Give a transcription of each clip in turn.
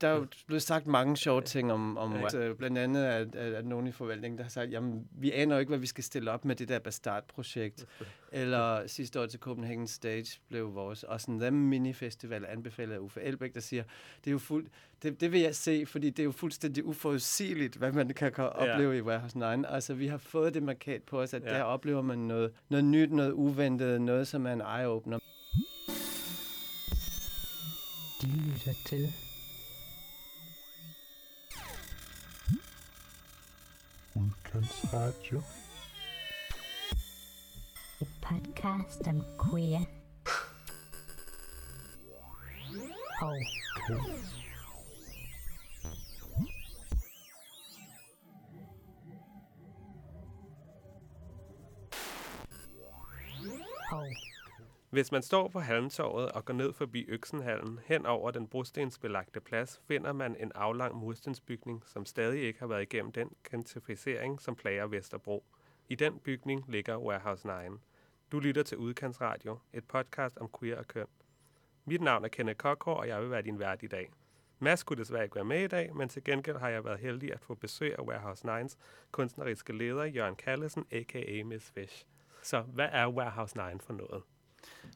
der er jo blevet sagt mange sjove ting om, om ja. altså, blandt andet at, at, at nogen i forvaltningen, der har sagt, jamen, vi aner jo ikke, hvad vi skal stille op med det der Bastard-projekt. Eller sidste år til Copenhagen Stage blev vores og sådan Them Mini-festival anbefalet af Uffe Elbæk, der siger, det er jo fuld, det, det vil jeg se, fordi det er jo fuldstændig uforudsigeligt, hvad man kan opleve ja. i Warehouse 9. Altså, vi har fået det markat på os, at ja. der oplever man noget, noget nyt, noget uventet, noget, som er en eye-opener. De lytter til Udkantsradio. Et podcast om queer. Og køn. Hvis man står på Halmtorvet og går ned forbi Øksenhallen hen over den brostensbelagte plads, finder man en aflang murstensbygning, som stadig ikke har været igennem den gentrificering, som plager Vesterbro. I den bygning ligger Warehouse 9. Du lytter til Udkantsradio, et podcast om queer og køn. Mit navn er Kenneth Kokår, og jeg vil være din vært i dag. Mads kunne desværre ikke være med i dag, men til gengæld har jeg været heldig at få besøg af Warehouse 9's kunstneriske leder, Jørgen Kallesen, a.k.a. Miss Fish. Så hvad er Warehouse 9 for noget?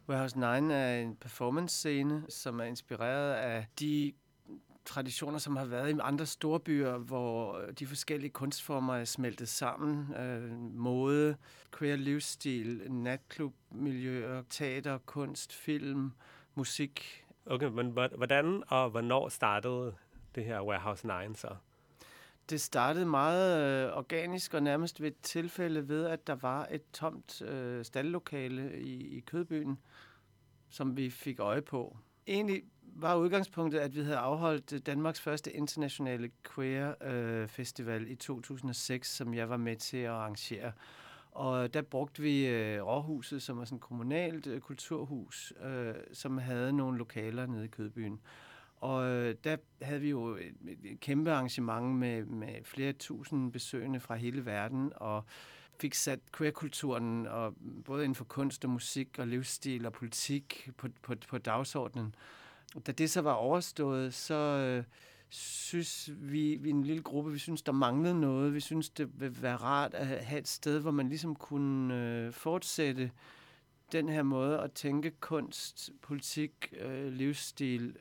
Warehouse 9 er en performance-scene, som er inspireret af de traditioner, som har været i andre store byer, hvor øh, de forskellige kunstformer er smeltet sammen. Øh, mode, queer livsstil, natklubmiljøer, teater, kunst, film, musik. Okay, men hvordan og hvornår startede det her Warehouse 9 så? Det startede meget øh, organisk og nærmest ved et tilfælde ved, at der var et tomt øh, stallokale i, i Kødbyen, som vi fik øje på. Egentlig var udgangspunktet, at vi havde afholdt øh, Danmarks første internationale queer øh, festival i 2006, som jeg var med til at arrangere. Og der brugte vi øh, Råhuset, som var sådan et kommunalt øh, kulturhus, øh, som havde nogle lokaler nede i Kødbyen. Og øh, der havde vi jo et, et, kæmpe arrangement med, med flere tusind besøgende fra hele verden, og fik sat queerkulturen, og både inden for kunst og musik og livsstil og politik på, på, på dagsordenen. Da det så var overstået, så øh, synes vi, vi en lille gruppe, vi synes, der manglede noget. Vi synes, det ville være rart at have et sted, hvor man ligesom kunne øh, fortsætte den her måde at tænke kunst, politik, øh, livsstil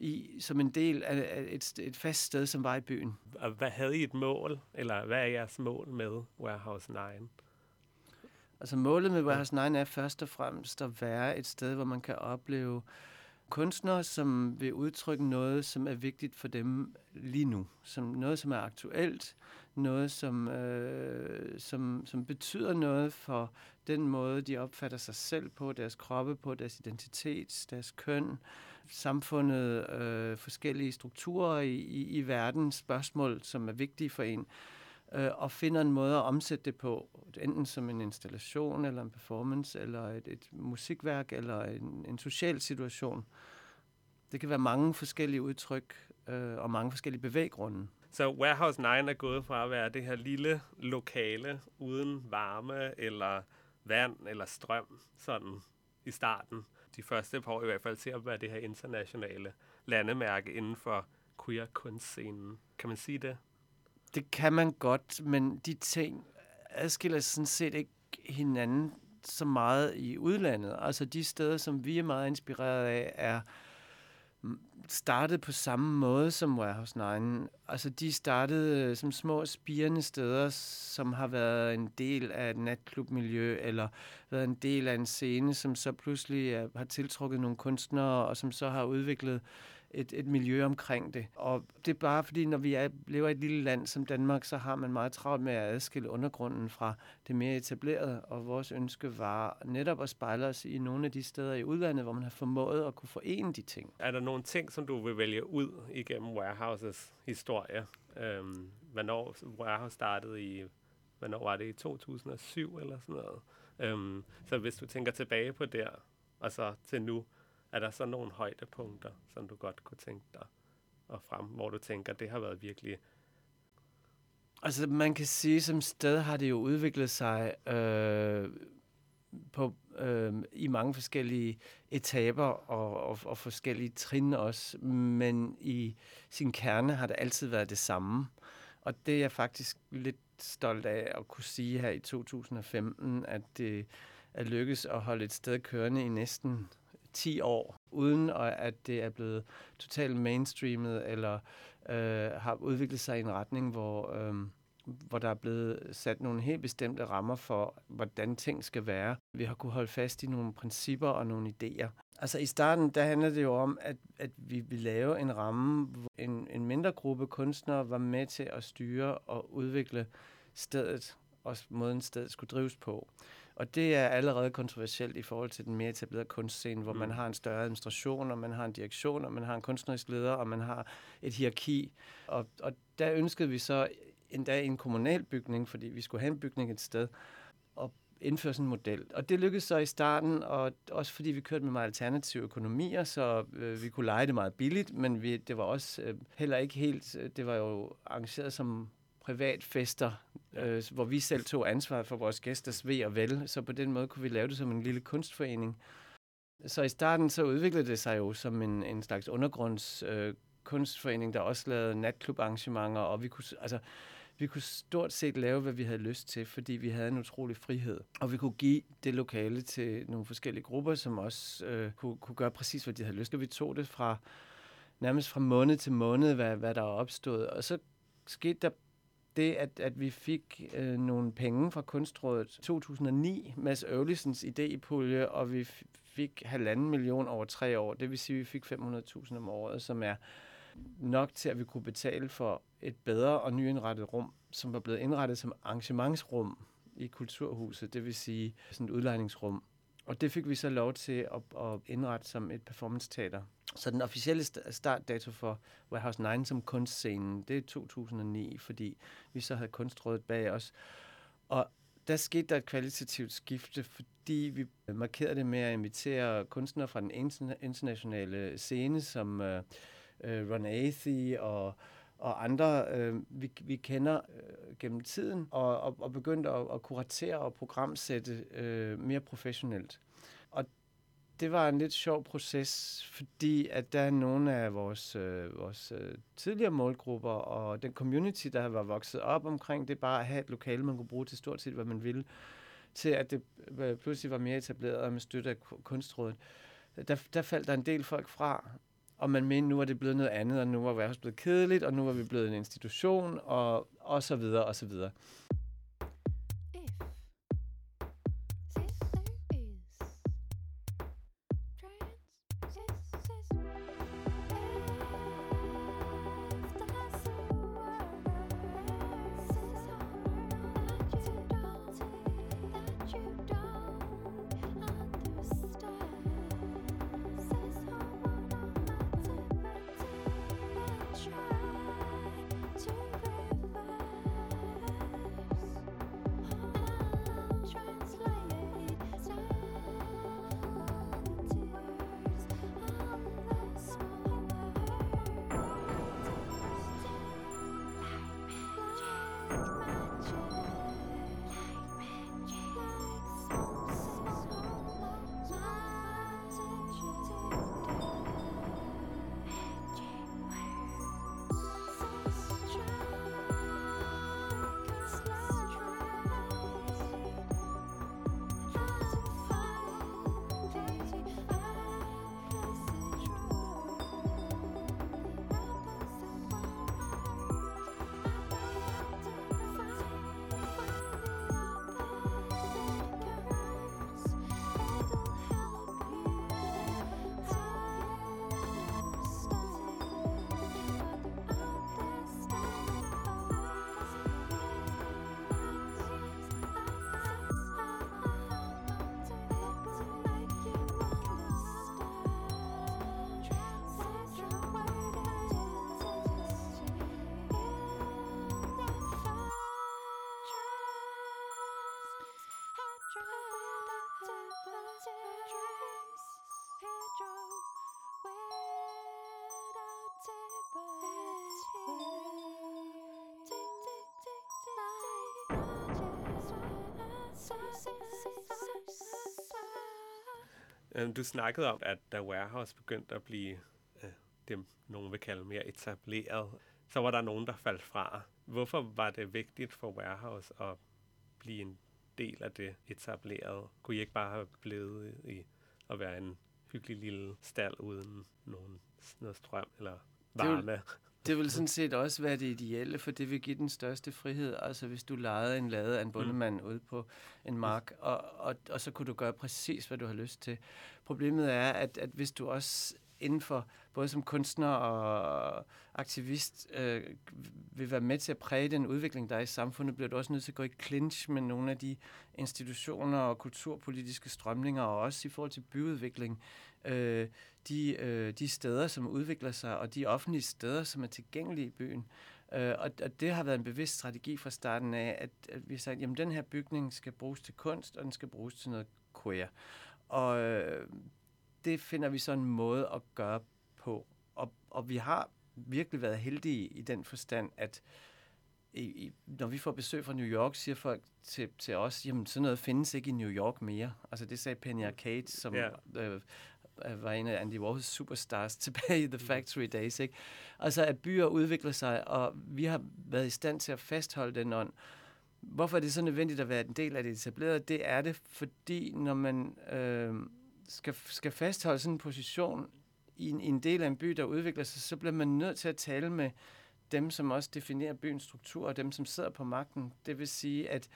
i, som en del af et, et fast sted, som var i byen. Og hvad havde I et mål, eller hvad er jeres mål med Warehouse 9? Altså målet med Warehouse 9 er først og fremmest at være et sted, hvor man kan opleve kunstnere, som vil udtrykke noget, som er vigtigt for dem lige nu. Som noget, som er aktuelt, noget, som, øh, som, som betyder noget for den måde, de opfatter sig selv på, deres kroppe på, deres identitet, deres køn, samfundet, øh, forskellige strukturer i, i, i verden, spørgsmål, som er vigtige for en, øh, og finder en måde at omsætte det på, enten som en installation, eller en performance, eller et, et musikværk, eller en, en social situation. Det kan være mange forskellige udtryk øh, og mange forskellige bevæggrunde. Så Warehouse 9 er gået fra at være det her lille lokale uden varme eller vand eller strøm sådan i starten. De første par år i hvert fald til at være det her internationale landemærke inden for queer kunstscenen. Kan man sige det? Det kan man godt, men de ting adskiller sådan set ikke hinanden så meget i udlandet. Altså de steder, som vi er meget inspireret af, er startede på samme måde som Warehouse 9. Altså de startede øh, som små spirende steder, som har været en del af et natklubmiljø, eller været en del af en scene, som så pludselig er, har tiltrukket nogle kunstnere, og som så har udviklet et, et miljø omkring det. Og det er bare fordi, når vi er, lever i et lille land som Danmark, så har man meget travlt med at adskille undergrunden fra det mere etablerede, og vores ønske var netop at spejle os i nogle af de steder i udlandet, hvor man har formået at kunne forene de ting. Er der nogle ting, som du vil vælge ud igennem Warehouses historie? Øhm, hvornår Warehouse startede i, hvornår var det i 2007 eller sådan noget? Øhm, så hvis du tænker tilbage på der, og så til nu, er der så nogle højdepunkter, som du godt kunne tænke dig at frem, hvor du tænker, det har været virkelig... Altså man kan sige, som sted har det jo udviklet sig øh, på øh, i mange forskellige etaper og, og, og forskellige trin også, men i sin kerne har det altid været det samme. Og det er jeg faktisk lidt stolt af at kunne sige her i 2015, at det er lykkes at holde et sted kørende i næsten 10 år, uden at det er blevet totalt mainstreamet eller øh, har udviklet sig i en retning, hvor, øh, hvor der er blevet sat nogle helt bestemte rammer for, hvordan ting skal være. Vi har kunne holde fast i nogle principper og nogle idéer. Altså i starten, der handlede det jo om, at, at vi ville lave en ramme, hvor en, en mindre gruppe kunstnere var med til at styre og udvikle stedet, og måden stedet skulle drives på. Og det er allerede kontroversielt i forhold til den mere etablerede kunstscene, hvor mm. man har en større administration, og man har en direktion, og man har en kunstnerisk leder, og man har et hierarki. Og, og der ønskede vi så endda en kommunal bygning, fordi vi skulle have en bygning et sted, og indføre sådan en model. Og det lykkedes så i starten, og også fordi vi kørte med meget alternative økonomier, så øh, vi kunne lege det meget billigt, men vi, det var også øh, heller ikke helt, øh, det var jo arrangeret som privatfester, øh, hvor vi selv tog ansvar for vores gæsters ved og vel, så på den måde kunne vi lave det som en lille kunstforening. Så i starten så udviklede det sig jo som en, en slags undergrunds øh, kunstforening, der også lavede natklubarrangementer, og vi kunne, altså, vi kunne stort set lave, hvad vi havde lyst til, fordi vi havde en utrolig frihed. Og vi kunne give det lokale til nogle forskellige grupper, som også øh, kunne, kunne gøre præcis, hvad de havde lyst til. Vi tog det fra nærmest fra måned til måned, hvad, hvad der er opstået. Og så skete der det, at, at vi fik øh, nogle penge fra Kunstrådet 2009, Mads Øvlisens idépulje, og vi fik halvanden million over tre år. Det vil sige, at vi fik 500.000 om året, som er nok til, at vi kunne betale for et bedre og nyindrettet rum, som var blevet indrettet som arrangementsrum i Kulturhuset, det vil sige sådan et udlejningsrum. Og det fik vi så lov til at, at indrette som et performance-teater. Så den officielle startdato for Warehouse 9 som kunstscenen, det er 2009, fordi vi så havde kunstrådet bag os. Og der skete der et kvalitativt skifte, fordi vi markerede det med at invitere kunstnere fra den internationale scene, som øh, øh, Ron Athey og og andre, øh, vi, vi kender øh, gennem tiden, og, og, og begyndte at, at kuratere og programsætte øh, mere professionelt. Det var en lidt sjov proces, fordi at der er nogle af vores, øh, vores øh, tidligere målgrupper og den community, der var vokset op omkring det, bare at have et lokale, man kunne bruge til stort set, hvad man ville, til at det øh, pludselig var mere etableret med støtte af kunstrådet. Der, der faldt der en del folk fra, og man mente, nu er det blevet noget andet, og nu var det blevet kedeligt, og nu var vi blevet en institution, og, og så videre, og så videre. Øhm, du snakkede om, at da Warehouse begyndte at blive øh, dem, nogen vil kalde mere etableret, så var der nogen, der faldt fra. Hvorfor var det vigtigt for Warehouse at blive en del af det etablerede? Kunne I ikke bare have blevet i at være en hyggelig lille stald uden nogen, noget strøm eller varme? Det er, jo, det vil sådan set også være det ideelle, for det vil give den største frihed. Altså hvis du lejede en lade af en bondemand ude på en mark, og, og, og så kunne du gøre præcis, hvad du har lyst til. Problemet er, at, at hvis du også inden for, både som kunstner og aktivist, øh, vil være med til at præge den udvikling, der er i samfundet, bliver du også nødt til at gå i clinch med nogle af de institutioner og kulturpolitiske strømninger, og også i forhold til byudvikling. Øh, de, øh, de steder, som udvikler sig, og de offentlige steder, som er tilgængelige i byen. Øh, og, og det har været en bevidst strategi fra starten af, at, at vi har sagt, at den her bygning skal bruges til kunst, og den skal bruges til noget queer. Og øh, det finder vi så en måde at gøre på. Og, og vi har virkelig været heldige i den forstand, at i, i, når vi får besøg fra New York, siger folk til, til os, jamen sådan noget findes ikke i New York mere. Altså det sagde Penny Arcade, som Ja. øh, øh, var en af Andy Warhols superstars tilbage i The Factory Days. Ikke? Altså at byer udvikler sig, og vi har været i stand til at fastholde den ånd. Hvorfor er det så nødvendigt at være en del af det etablerede? Det er det, fordi når man øh, skal, skal fastholde sådan en position i en, i en del af en by, der udvikler sig, så bliver man nødt til at tale med dem, som også definerer byens struktur, og dem, som sidder på magten. Det vil sige, at,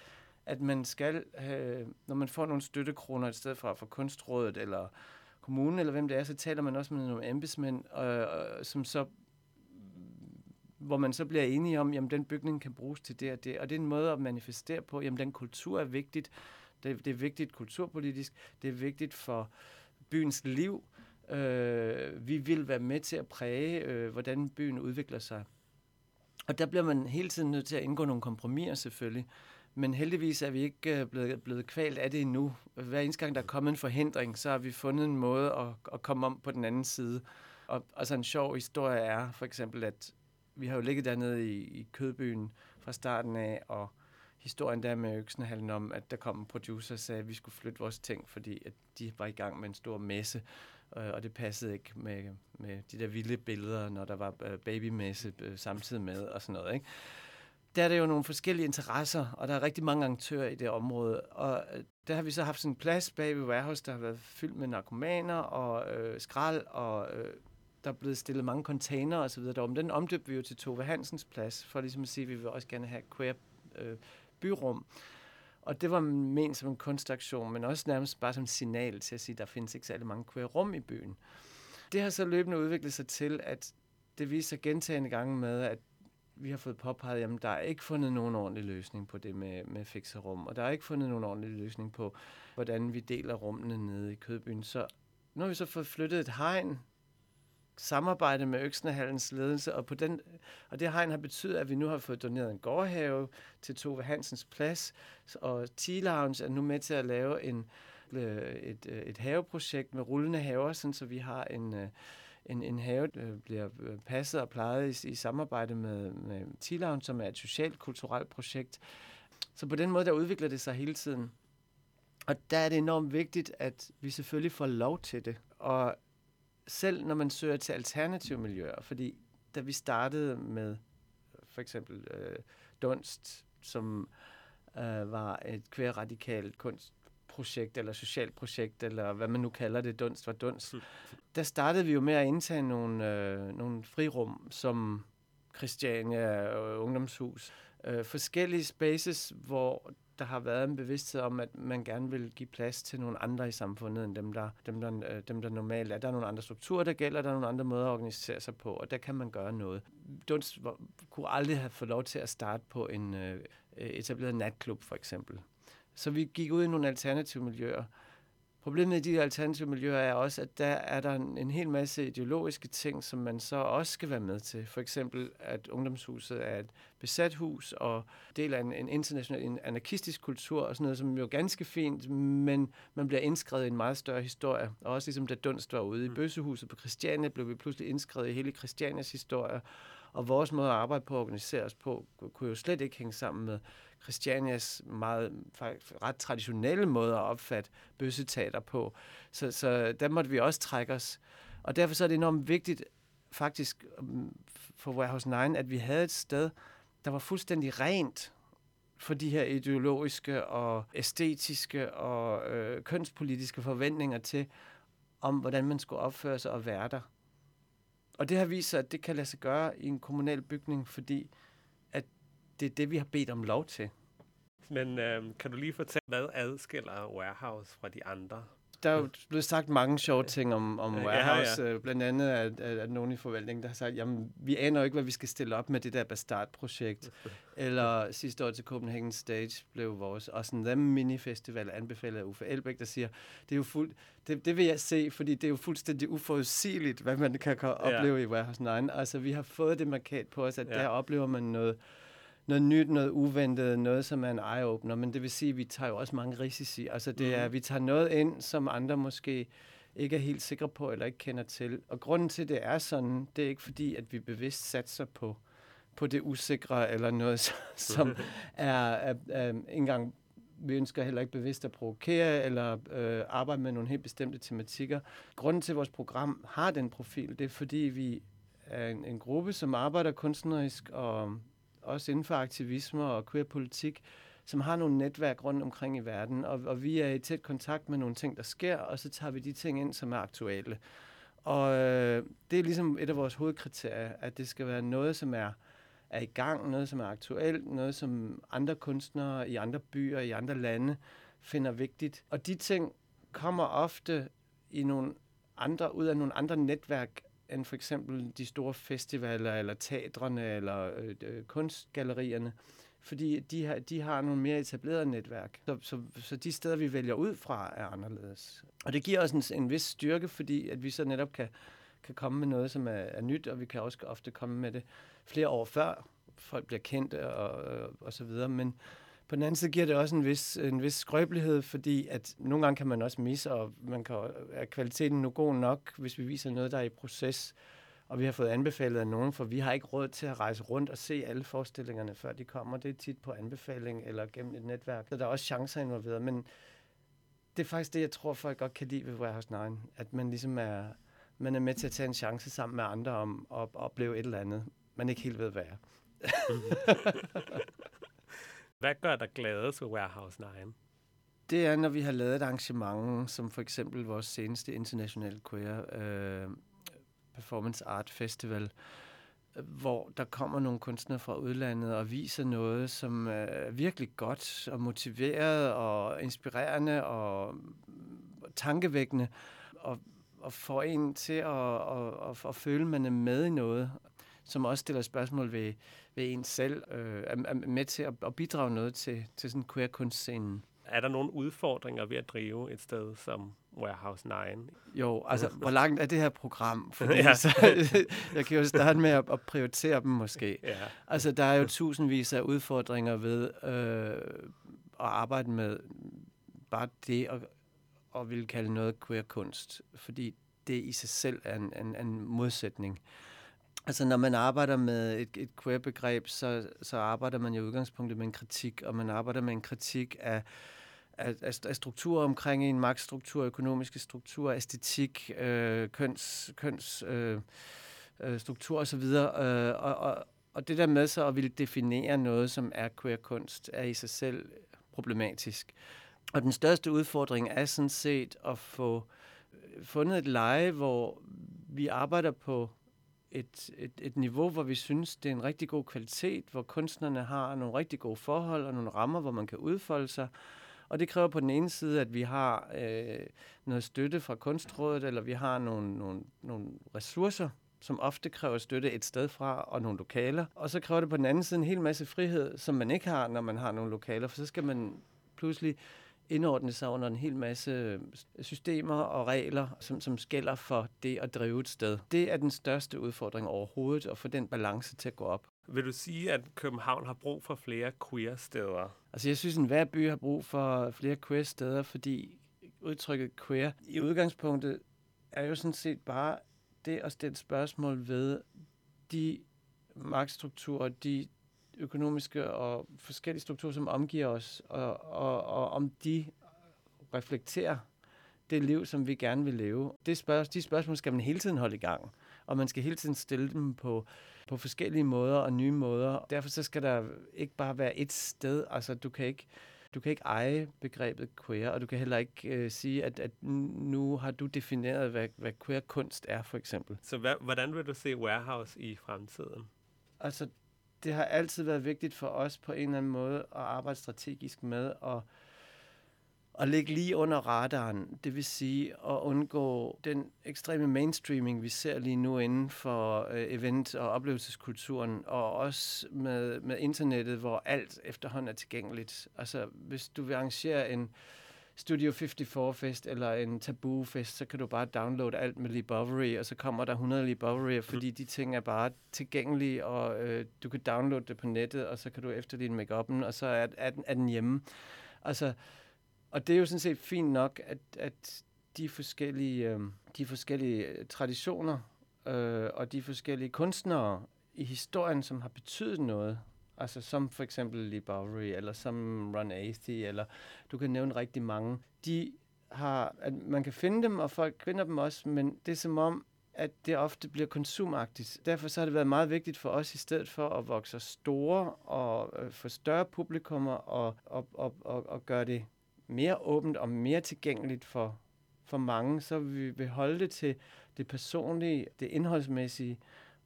at man skal, øh, når man får nogle støttekroner et sted fra, fra kunstrådet eller kommunen, eller hvem det er, så taler man også med nogle embedsmænd, øh, som så hvor man så bliver enige om, jamen den bygning kan bruges til det og det, og det er en måde at manifestere på, jamen den kultur er vigtigt, det, det er vigtigt kulturpolitisk, det er vigtigt for byens liv, øh, vi vil være med til at præge, øh, hvordan byen udvikler sig. Og der bliver man hele tiden nødt til at indgå nogle kompromiser selvfølgelig, men heldigvis er vi ikke øh, blevet, blevet kvalt af det endnu. Hver eneste gang, der er kommet en forhindring, så har vi fundet en måde at, at komme om på den anden side. Og altså en sjov historie er for eksempel, at vi har jo ligget dernede i, i Kødbyen fra starten af, og historien der med Øksenhallen om, at der kom en producer og sagde, at vi skulle flytte vores ting, fordi at de var i gang med en stor messe, øh, og det passede ikke med, med de der vilde billeder, når der var øh, babymesse øh, samtidig med og sådan noget. Ikke? Der er der jo nogle forskellige interesser, og der er rigtig mange aktører i det område, og øh, der har vi så haft sådan en plads bag ved Warehouse, der har været fyldt med narkomaner og øh, skrald, og øh, der er blevet stillet mange container og så videre derom. Den omdøbte vi jo til Tove Hansens plads, for ligesom at sige, at vi vil også gerne have queer øh, byrum. Og det var ment som en kunstaktion, men også nærmest bare som signal til at sige, at der findes ikke særlig mange queer rum i byen. Det har så løbende udviklet sig til, at det viser sig gentagende gange med, at vi har fået påpeget, at der er ikke fundet nogen ordentlig løsning på det med, med fikserum, og der er ikke fundet nogen ordentlig løsning på, hvordan vi deler rummene nede i Kødbyen. Så nu har vi så fået flyttet et hegn, samarbejde med Øksnehallens ledelse, og, på den, og det hegn har betydet, at vi nu har fået doneret en gårdhave til Tove Hansens plads, og Tea Lounge er nu med til at lave en, øh, et, øh, et haveprojekt med rullende haver, sådan, så vi har en, øh, en, en have, der bliver passet og plejet i, i samarbejde med, med Tea Lounge, som er et socialt, kulturelt projekt. Så på den måde, der udvikler det sig hele tiden. Og der er det enormt vigtigt, at vi selvfølgelig får lov til det. Og selv når man søger til alternative miljøer, fordi da vi startede med for eksempel øh, Dunst, som øh, var et kværradikalt kunstprojekt, eller socialt projekt, eller hvad man nu kalder det, Dunst var Dunst, der startede vi jo med at indtage nogle, øh, nogle frirum, som Christiania og Ungdomshus. Øh, forskellige spaces, hvor der har været en bevidsthed om, at man gerne vil give plads til nogle andre i samfundet, end dem der, dem, der, øh, dem, der normalt er. Der er nogle andre strukturer, der gælder, der er nogle andre måder at organisere sig på, og der kan man gøre noget. Dunst kunne aldrig have fået lov til at starte på en øh, øh, etableret natklub, for eksempel. Så vi gik ud i nogle alternative miljøer. Problemet i de alternative miljøer er også, at der er der en, en hel masse ideologiske ting, som man så også skal være med til. For eksempel, at ungdomshuset er et besat hus og del af en, en international en anarkistisk kultur og sådan noget, som jo er ganske fint, men man bliver indskrevet i en meget større historie. Og også ligesom da Dunst var ude i bøssehuset på Christiania, blev vi pludselig indskrevet i hele Christianias historie. Og vores måde at arbejde på og organisere os på, kunne jo slet ikke hænge sammen med Christianias meget ret traditionelle måde at opfatte bøsseteater på. Så, så der måtte vi også trække os. Og derfor så er det enormt vigtigt, faktisk mm, for Warehouse 9, at vi havde et sted, der var fuldstændig rent for de her ideologiske og æstetiske og øh, kønspolitiske forventninger til, om hvordan man skulle opføre sig og være der. Og det har vist sig, at det kan lade sig gøre i en kommunal bygning, fordi det er det, vi har bedt om lov til. Men øh, kan du lige fortælle, hvad adskiller Warehouse fra de andre? Der er jo blevet sagt mange sjove ting om, om Ja, Warehouse. ja. Ja, ja. Blandt andet at, at, at nogen i forvaltningen, der har sagt, jamen, vi aner jo ikke, hvad vi skal stille op med det der Bastard-projekt. Eller sidste år til Copenhagen Stage blev vores også en Them Mini-festival anbefalet af Uffe Elbæk, der siger, det er jo fuld, det, det vil jeg se, fordi det er jo fuldstændig uforudsigeligt, hvad man kan, opleve i Warehouse 9. Altså, vi har fået det markat på os, at Ja. ja. der oplever man noget, noget nyt, noget uventet, noget, som er en eye-opener. Men det vil sige, at vi tager jo også mange risici. Altså, det er, Mhm. vi tager noget ind, som andre måske ikke er helt sikre på, eller ikke kender til. Og grunden til, det er sådan, det er ikke fordi, at vi bevidst satser på, på det usikre, eller noget, som er, er, er ikke engang vi ønsker heller ikke bevidst at provokere eller øh, arbejde med nogle helt bestemte tematikker. Grunden til, at vores program har den profil, det er, fordi vi er en, en gruppe, som arbejder kunstnerisk og også inden for aktivisme og queer-politik, som har nogle netværk rundt omkring i verden, og, og vi er i tæt kontakt med nogle ting, der sker, og så tager vi de ting ind, som er aktuelle. Og øh, det er ligesom et af vores hovedkriterier, at det skal være noget, som er, er i gang, noget, som er aktuelt, noget, som andre kunstnere i andre byer, i andre lande finder vigtigt. Og de ting kommer ofte i nogle andre, ud af nogle andre netværk, end for eksempel de store festivaler, eller teatrene, eller øh, øh, kunstgallerierne. Fordi de har, de har nogle mere etablerede netværk. Så, så, så de steder, vi vælger ud fra, er anderledes. Og det giver os en, en vis styrke, fordi at vi så netop kan, kan komme med noget, som er, er nyt, og vi kan også ofte komme med det flere år før folk bliver kendt og, og, og så videre. Men på den anden side giver det også en vis, en vis skrøbelighed, fordi at nogle gange kan man også misse, og man kan, er kvaliteten nu god nok, hvis vi viser noget, der er i proces. Og vi har fået anbefalet af nogen, for vi har ikke råd til at rejse rundt og se alle forestillingerne, før de kommer. Det er tit på anbefaling eller gennem et netværk. Så der er også chancer involveret. Men det er faktisk det, jeg tror, folk godt kan lide ved Warehouse 9. At man ligesom er, man er med til at tage en chance sammen med andre om at opleve et eller andet, man ikke helt ved, hvad er. Hvad gør dig gladest ved Warehouse 9? Det er, når vi har lavet et arrangement, som for eksempel vores seneste internationale Queer øh, Performance Art Festival, hvor der kommer nogle kunstnere fra udlandet og viser noget, som er virkelig godt og motiveret og inspirerende og tankevækkende, og, og får en til at, at, at, at føle, at man er med i noget, som også stiller spørgsmål ved, ved en selv, øh, er, er med til at, at bidrage noget til, til sådan queer-kunstscenen. Er der nogle udfordringer ved at drive et sted som Warehouse 9? Jo, altså, hvor langt er det her program? Fordi Ja. så, jeg kan jo starte med at, at prioritere dem måske. Ja. Altså, der er jo tusindvis af udfordringer ved øh, at arbejde med bare det at, at ville kalde noget queer-kunst, fordi det i sig selv er en, en, en modsætning. Altså, når man arbejder med et, et queer-begreb, så, så arbejder man jo i udgangspunktet med en kritik, og man arbejder med en kritik af, af, af, af strukturer omkring en magtstruktur, økonomiske strukturer, æstetik, øh, køns, køns øh, øh, struktur osv. Øh, og, og, og det der med så at ville definere noget, som er queer-kunst, er i sig selv problematisk. Og den største udfordring er sådan set at få øh, fundet et leje, hvor vi arbejder på et, et, et niveau, hvor vi synes, det er en rigtig god kvalitet, hvor kunstnerne har nogle rigtig gode forhold og nogle rammer, hvor man kan udfolde sig. Og det kræver på den ene side, at vi har øh, noget støtte fra Kunstrådet, eller vi har nogle, nogle, nogle ressourcer, som ofte kræver støtte et sted fra, og nogle lokaler. Og så kræver det på den anden side en hel masse frihed, som man ikke har, når man har nogle lokaler, for så skal man pludselig indordne sig under en hel masse systemer og regler, som, som skælder for det at drive et sted. Det er den største udfordring overhovedet, at få den balance til at gå op. Vil du sige, at København har brug for flere queer-steder? Altså jeg synes, at hver by har brug for flere queer steder, fordi udtrykket queer i udgangspunktet er jo sådan set bare det at stille spørgsmål ved de magtstrukturer, de økonomiske og forskellige strukturer, som omgiver os, og, og, og om de reflekterer det liv, som vi gerne vil leve. Det spørg- de spørgsmål skal man hele tiden holde i gang, og man skal hele tiden stille dem på, på forskellige måder og nye måder. Derfor så skal der ikke bare være et sted. Altså, du kan ikke, du kan ikke eje begrebet queer, og du kan heller ikke øh, sige, at, at nu har du defineret, hvad, hvad queer kunst er, for eksempel. Så hvad, hvordan vil du se Warehouse i fremtiden? Altså, det har altid været vigtigt for os på en eller anden måde at arbejde strategisk med at, at ligge lige under radaren. Det vil sige at undgå den ekstreme mainstreaming, vi ser lige nu inden for øh, event- og oplevelseskulturen, og også med, med internettet, hvor alt efterhånden er tilgængeligt. Altså, hvis du vil arrangere en Studio 54-fest eller en Tabu-fest, så kan du bare downloade alt med Lee Bowery, og så kommer der 100 Lee Bowery, fordi de ting er bare tilgængelige, og øh, du kan downloade det på nettet, og så kan du efterligne make og så er, er, den, er den hjemme. Altså, og det er jo sådan set fint nok, at, at de forskellige, øh, de forskellige traditioner øh, og de forskellige kunstnere i historien, som har betydet noget, altså som for eksempel Lee Bowery, eller som Ron Athey, eller du kan nævne rigtig mange, de har, at man kan finde dem, og folk finder dem også, men det er som om, at det ofte bliver konsumagtigt. Derfor så har det været meget vigtigt for os, i stedet for at vokse store og øh, få større publikummer og, og, og, og, og gøre det mere åbent og mere tilgængeligt for, for mange, så vil vi beholde det til det personlige, det indholdsmæssige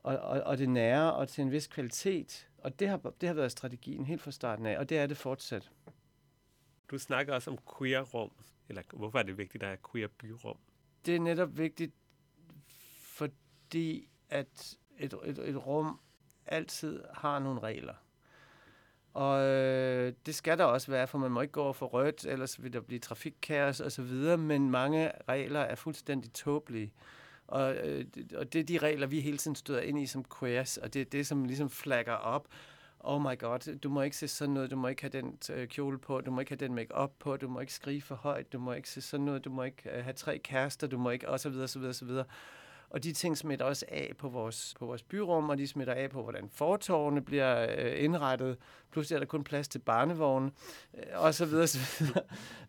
og, og, og det nære og til en vis kvalitet. Og det har, det har været strategien helt fra starten af, og det er det fortsat. Du snakker også om queer-rum, eller hvorfor er det vigtigt, at der er queer-byrum? Det er netop vigtigt, fordi at et, et, et rum altid har nogle regler. Og øh, det skal der også være, for man må ikke gå over for rødt, ellers vil der blive trafikkaos og så videre, men mange regler er fuldstændig tåbelige. Og, øh, og det er de regler, vi hele tiden støder ind i som queers, og det er det, som ligesom flagger op. Oh my god, du må ikke se sådan noget, du må ikke have den øh, kjole på, du må ikke have den make op på, du må ikke skrige for højt, du må ikke se sådan noget, du må ikke øh, have tre kærester, du må ikke, og så videre, så videre, så videre. Og de ting smitter også af på vores, på vores byrum, og de smitter af på, hvordan fortorvene bliver øh, indrettet. Pludselig er der kun plads til barnevogne, øh, og så videre, så videre.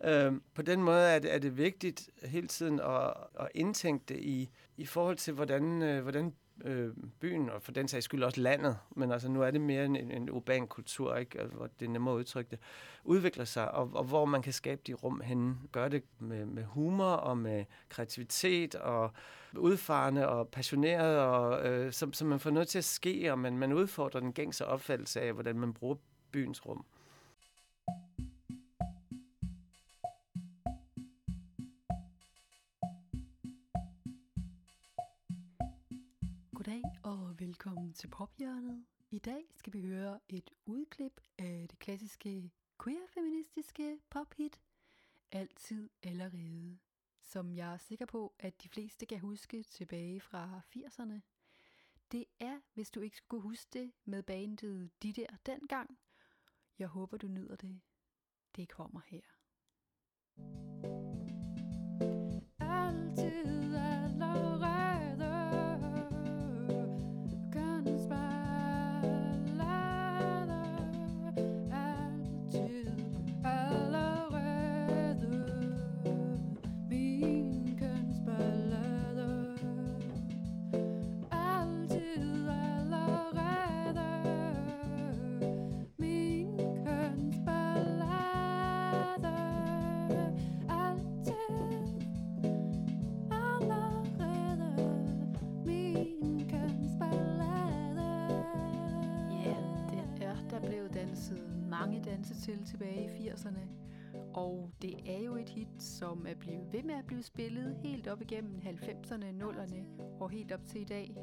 øhm, på den måde er det, er det vigtigt hele tiden at, at indtænke det i, i forhold til, hvordan, øh, hvordan øh, byen, og for den sags skyld også landet, men altså nu er det mere en, en urban kultur, ikke? Altså, hvor det er nemmere at udtrykke det, udvikler sig, og, og hvor man kan skabe de rum henne. Gør det med, med humor og med kreativitet og udfarende og passioneret, og, øh, som, som man får noget til at ske, og man, man udfordrer den gængse opfattelse af, hvordan man bruger byens rum. Velkommen til Pophjørnet. I dag skal vi høre et udklip af det klassiske queer-feministiske pophit Altid allerede, som jeg er sikker på, at de fleste kan huske tilbage fra 80'erne. Det er, hvis du ikke skulle kunne huske det, med bandet De der dengang. Jeg håber, du nyder det. Det kommer her. Altid til tilbage i 80'erne. Og det er jo et hit, som er blevet ved med at blive spillet helt op igennem 90'erne, 0'erne og helt op til i dag.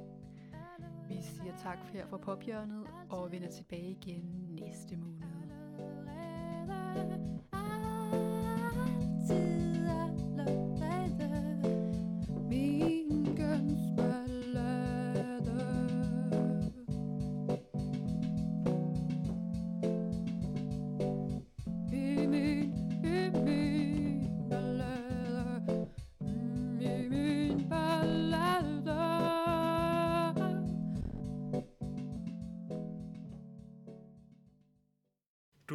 Vi siger tak her fra Pophjørnet og vender tilbage igen næste måned.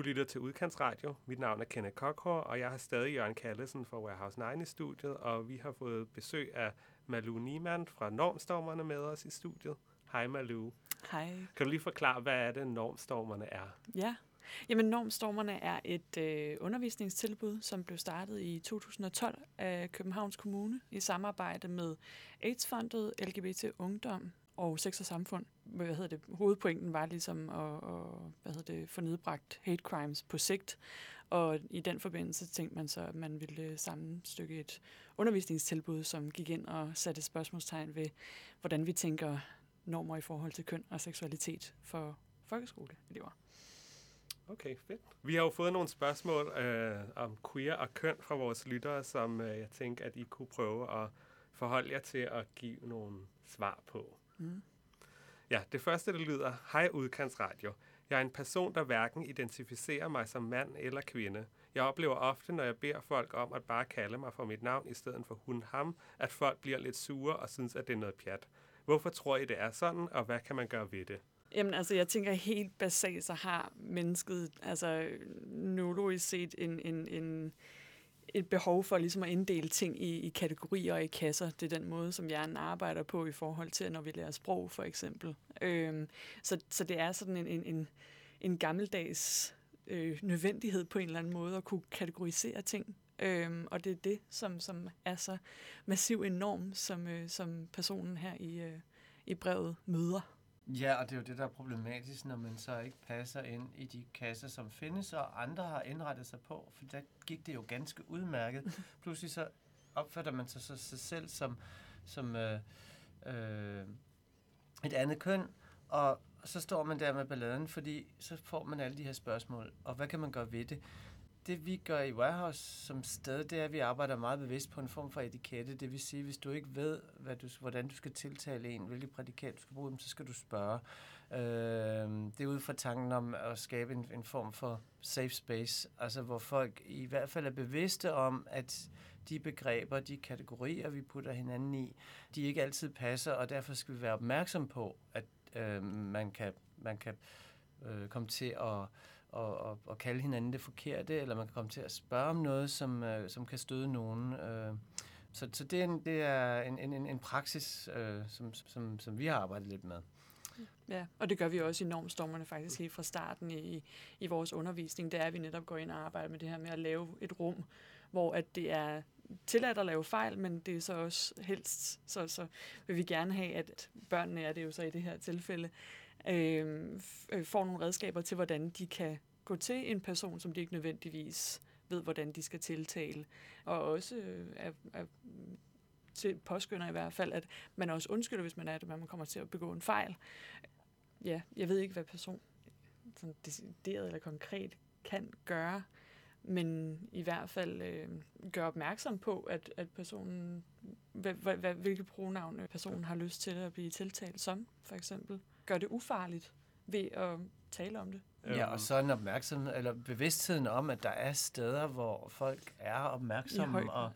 Lytter til Udkantsradio. Mit navn er Kenneth Kokhor, og jeg har stadig Jørgen Kallesen fra Warehouse 9 i studiet, og vi har fået besøg af Malu Niemann fra Normstormerne med os i studiet. Hej Malu. Hej. Kan du lige forklare, hvad er det, Normstormerne er? Ja. Jamen, Normstormerne er et øh, undervisningstilbud, som blev startet i 2012 af Københavns Kommune i samarbejde med AIDS-fondet, LGBT Ungdom og Sex og Samfund. Hvad hedder det? Hovedpointen var ligesom at, at hvad hedder det, få nedbragt hate crimes på sigt. Og i den forbindelse tænkte man så, at man ville sammenstykke et undervisningstilbud, som gik ind og satte spørgsmålstegn ved, hvordan vi tænker normer i forhold til køn og seksualitet for folkeskoleelever. Okay, fedt. Vi har jo fået nogle spørgsmål øh, om queer og køn fra vores lyttere, som øh, jeg tænker, at I kunne prøve at forholde jer til at give nogle svar på. Mm. Ja, det første, det lyder, Hej Udkantsradio. Jeg er en person, der hverken identificerer mig som mand eller kvinde. Jeg oplever ofte, når jeg beder folk om at bare kalde mig for mit navn i stedet for hun ham, at folk bliver lidt sure og synes, at det er noget pjat. Hvorfor tror I, det er sådan, og hvad kan man gøre ved det? Jamen altså, jeg tænker helt basalt, så har mennesket, altså neurologisk set, en, en, en, et behov for ligesom at inddele ting i, i kategorier og i kasser. Det er den måde, som hjernen arbejder på i forhold til, når vi lærer sprog, for eksempel. Øhm, så, så det er sådan en, en, en, en gammeldags øh, nødvendighed på en eller anden måde at kunne kategorisere ting. Øhm, og det er det, som, som er så massiv en norm, som, øh, som personen her i, øh, i brevet møder. Ja, og det er jo det, der er problematisk, når man så ikke passer ind i de kasser, som findes, og andre har indrettet sig på, for der gik det jo ganske udmærket. Pludselig så opfatter man sig så sig selv som, som øh, øh, et andet køn, og så står man der med balladen, fordi så får man alle de her spørgsmål, og hvad kan man gøre ved det? Det vi gør i Warehouse som sted, det er, at vi arbejder meget bevidst på en form for etikette. Det vil sige, hvis du ikke ved, hvad du, hvordan du skal tiltale en, hvilket prædikat du skal bruge, så skal du spørge. Øh, det er ud fra tanken om at skabe en, en form for safe space, altså hvor folk i hvert fald er bevidste om, at de begreber, de kategorier, vi putter hinanden i, de ikke altid passer, og derfor skal vi være opmærksom på, at øh, man kan, man kan øh, komme til at og, og, og kalde hinanden det forkerte, eller man kan komme til at spørge om noget, som, øh, som kan støde nogen. Øh, så, så det er en, det er en, en, en praksis, øh, som, som, som vi har arbejdet lidt med. Ja, og det gør vi også i normstormerne faktisk helt fra starten i, i vores undervisning. Det er, at vi netop går ind og arbejder med det her med at lave et rum, hvor at det er tilladt at lave fejl, men det er så også helst, så, så vil vi gerne have, at børnene er det jo så i det her tilfælde, Øhm, øh, får nogle redskaber til, hvordan de kan gå til en person, som de ikke nødvendigvis ved, hvordan de skal tiltale. Og også øh, er, er til påskynder i hvert fald, at man også undskylder, hvis man er det, man kommer til at begå en fejl. Ja, jeg ved ikke, hvad person øh, sådan decideret eller konkret kan gøre, men i hvert fald øh, gøre opmærksom på, at, at personen, hvilke pronavn øh, personen har lyst til at blive tiltalt som, for eksempel. Gør det ufarligt ved at tale om det. Ja, og så en opmærksom, eller bevidstheden om, at der er steder, hvor folk er opmærksomme, og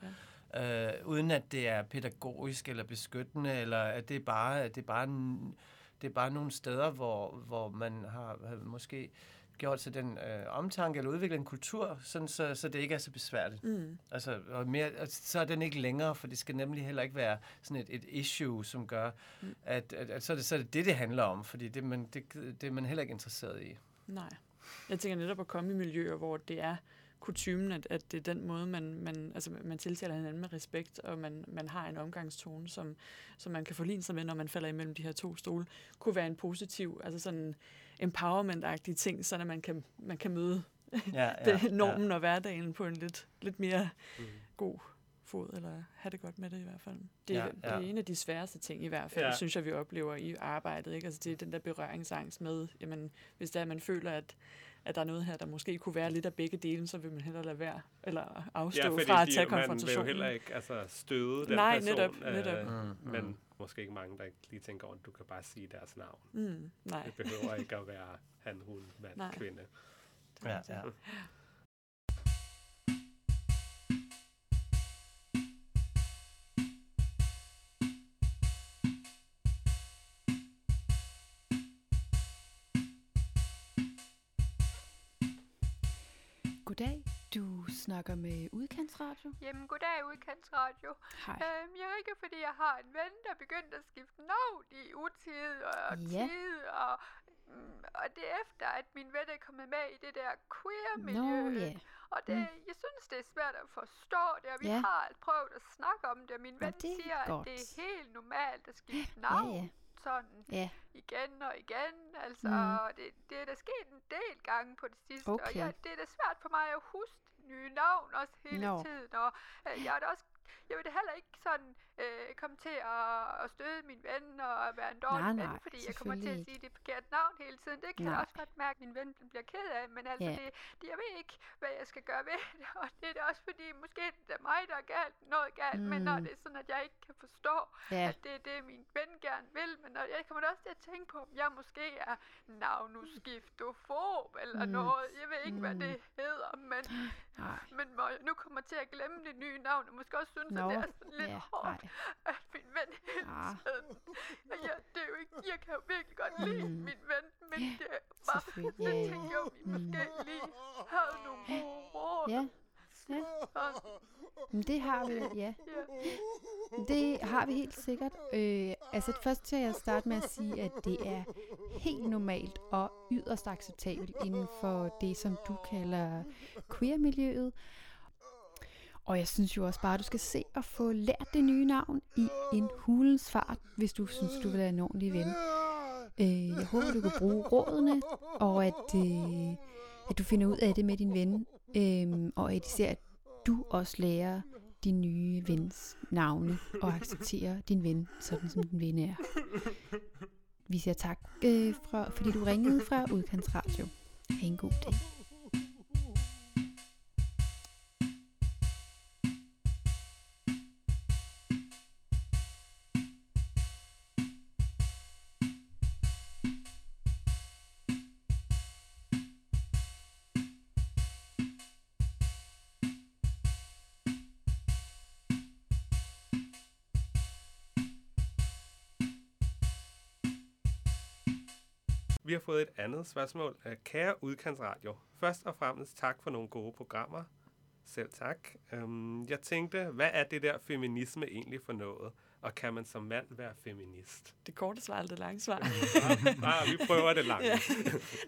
ja. øh, uden at det er pædagogisk eller beskyttende, eller at det er bare, det er bare, en, det er bare nogle steder, hvor, hvor man har, har måske gjort sig den øh, omtanke eller udviklet en kultur, sådan så, så det ikke er så besværligt. Mm. Altså, og mere, så er den ikke længere, for det skal nemlig heller ikke være sådan et, et issue, som gør, mm. at, at, at så, er det, så er det det, det handler om, fordi det, man, det, det er man heller ikke interesseret i. Nej. Jeg tænker netop at komme i miljøer, hvor det er kutumen, at, at det er den måde, man, man, altså man tiltaler hinanden med respekt, og man, man har en omgangstone, som, som man kan forligne sig med, når man falder imellem de her to stole, kunne være en positiv, altså sådan empowerment-agtig ting, så man kan, man kan møde ja, ja, normen ja. og hverdagen på en lidt, lidt mere mm. god fod, eller have det godt med det i hvert fald. Det, ja, ja. det er en af de sværeste ting i hvert fald, ja. synes jeg, vi oplever i arbejdet. Ikke? Altså, det er den der berøringsangst med, jamen, hvis der man føler, at, at der er noget her, der måske kunne være lidt af begge dele, så vil man hellere lade være, eller afstå ja, fra at tage man konfrontationen. man vil jo heller ikke altså, støde den Nej, person. netop, netop. Øh, mm, men mm. måske ikke mange, der lige tænker over, at du kan bare sige deres navn. Mm, nej. Det behøver ikke at være han, hun, mand, nej. kvinde. Ja, ja. snakker med Udkantsradio. Jamen, goddag, udkantsradio. Hej. Øhm, jeg ringer, fordi jeg har en ven, der er begyndt at skifte navn i utid og Ja. tid, og, mm, og det er efter, at min ven er kommet med i det der queer-miljø. Nå, ja. Og det, Mm. jeg synes, det er svært at forstå det, og vi Ja. har prøvet at snakke om det, og min ven er siger, godt. at det er helt normalt at skifte Ja, navn. ja. Sådan Ja, igen og igen. Altså, Mm. det, det er der sket en del gange på det sidste. Og Okay. jeg, det er da svært for mig at huske nye navn også hele Nå. tiden. Og øh, jeg er da også jeg vil da heller ikke sådan øh, komme til at, at støde min ven og være en dårlig Nej, ven, nej, fordi jeg kommer til at sige det forkerte navn hele tiden. Det kan jeg Nej. også godt mærke, at min ven bliver ked af, men altså, Ja. det, det, jeg ved ikke, hvad jeg skal gøre ved det, og det er da også fordi, måske det er mig, der er galt, noget galt, mm. men når Mm. det er sådan, at jeg ikke kan forstå, ja. at det er det, min ven gerne vil, men når, jeg kommer også til at tænke på, om jeg måske er navnuskiftofob eller Mm. noget. Jeg ved ikke, mm. hvad det hedder, men, Nej. men jeg nu kommer til at glemme det nye navn, og måske også synes, Nå, det er sådan lidt ja, hårdt, nej. at min ven hele Ah. tiden. Og jeg, det er jo ikke, jeg kan jo virkelig godt lide Mm. min ven, men det er bare, jeg Ja, ja. tænker jo, vi Mm. måske lige havde nogle gode råd. Ja, ja. Men det har vi, ja. ja. Det har vi helt sikkert. Øh, altså først til at starte med at sige, at det er helt normalt og yderst acceptabelt inden for det, som du kalder queer-miljøet. Og jeg synes jo også bare, at du skal se og få lært det nye navn i en hulens fart, hvis du synes, du vil være en ordentlig ven. Øh, jeg håber, du kan bruge rådene, og at, øh, at du finder ud af det med din ven, øh, og at især, at du også lærer din nye vens navne og accepterer din ven, sådan som din ven er. Vi siger tak, øh, fra, fordi du ringede fra Udkantsradio. Ha' en god dag. Andet spørgsmål af Kære Udkantsradio. Først og fremmest tak for nogle gode programmer. Selv tak. Um, jeg tænkte, hvad er det der feminisme egentlig for noget? Og kan man som mand være feminist? Det korte svar eller det lange svar? ah, vi prøver det langt. Ja.